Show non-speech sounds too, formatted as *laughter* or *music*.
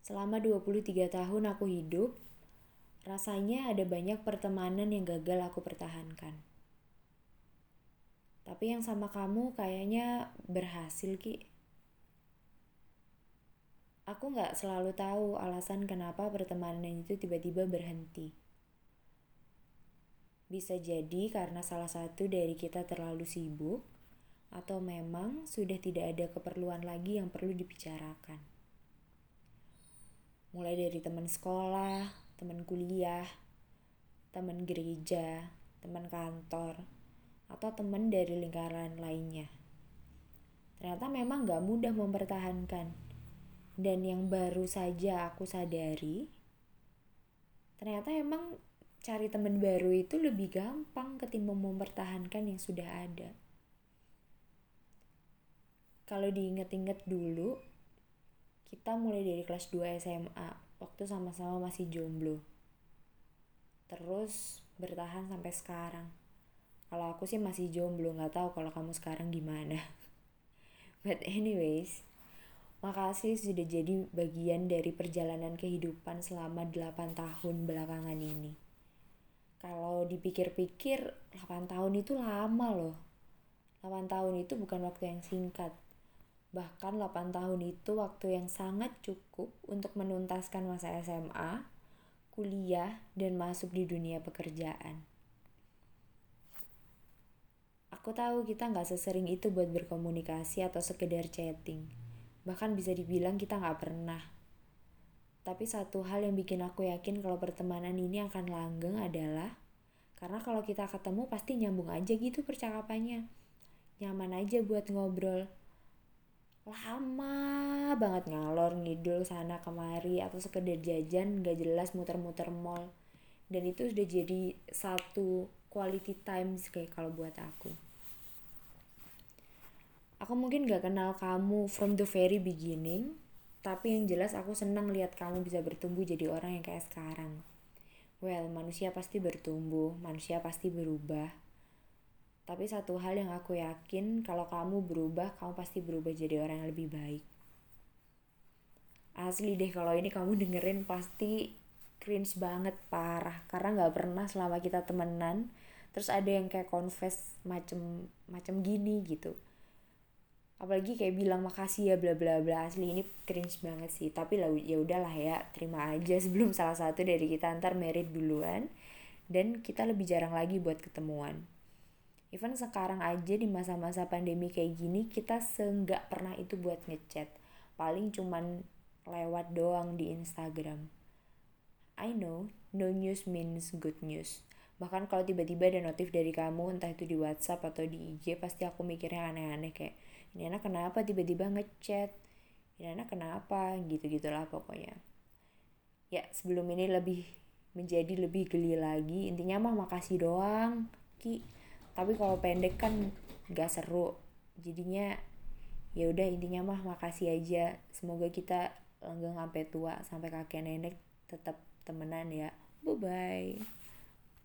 Selama 23 tahun aku hidup, rasanya ada banyak pertemanan yang gagal aku pertahankan. Tapi yang sama kamu kayaknya berhasil, Ki. Aku nggak selalu tahu alasan kenapa pertemanan itu tiba-tiba berhenti. Bisa jadi karena salah satu dari kita terlalu sibuk, atau memang sudah tidak ada keperluan lagi yang perlu dibicarakan. Mulai dari teman sekolah, teman kuliah, teman gereja, teman kantor, atau teman dari lingkaran lainnya. Ternyata memang gak mudah mempertahankan. Dan yang baru saja aku sadari, ternyata emang cari teman baru itu lebih gampang ketimbang mempertahankan yang sudah ada. Kalau diinget-inget dulu, kita mulai dari kelas 2 SMA, waktu sama-sama masih jomblo. Terus bertahan sampai sekarang. Kalau aku sih masih jomblo, nggak tahu kalau kamu sekarang gimana. *laughs* But anyways, makasih sudah jadi bagian dari perjalanan kehidupan selama 8 tahun belakangan ini kalau dipikir-pikir 8 tahun itu lama loh 8 tahun itu bukan waktu yang singkat bahkan 8 tahun itu waktu yang sangat cukup untuk menuntaskan masa SMA kuliah dan masuk di dunia pekerjaan aku tahu kita nggak sesering itu buat berkomunikasi atau sekedar chatting bahkan bisa dibilang kita nggak pernah tapi satu hal yang bikin aku yakin kalau pertemanan ini akan langgeng adalah karena kalau kita ketemu pasti nyambung aja gitu percakapannya. Nyaman aja buat ngobrol. Lama banget ngalor ngidul sana kemari atau sekedar jajan gak jelas muter-muter mall. Dan itu sudah jadi satu quality time kayak kalau buat aku. Aku mungkin gak kenal kamu from the very beginning, tapi yang jelas aku senang lihat kamu bisa bertumbuh jadi orang yang kayak sekarang. Well, manusia pasti bertumbuh, manusia pasti berubah. Tapi satu hal yang aku yakin, kalau kamu berubah, kamu pasti berubah jadi orang yang lebih baik. Asli deh, kalau ini kamu dengerin pasti cringe banget, parah. Karena gak pernah selama kita temenan, terus ada yang kayak confess macem macem gini gitu. Apalagi kayak bilang makasih ya bla bla bla. Asli ini cringe banget sih. Tapi lah ya udahlah ya terima aja. *laughs* Sebelum salah satu dari kita antar merit duluan dan kita lebih jarang lagi buat ketemuan even sekarang aja di masa-masa pandemi kayak gini kita seenggak pernah itu buat ngechat. Paling cuman lewat doang di Instagram. I know no news means good news. Bahkan kalau tiba-tiba ada notif dari kamu entah itu di WhatsApp atau di IG pasti aku mikirnya aneh-aneh kayak ini anak kenapa tiba-tiba ngechat? Ini anak kenapa? Gitu gitulah pokoknya. Ya sebelum ini lebih menjadi lebih geli lagi intinya mah makasih doang ki tapi kalau pendek kan gak seru. Jadinya ya udah intinya mah makasih aja. Semoga kita langgeng sampai tua sampai kakek nenek tetap temenan ya. Bye bye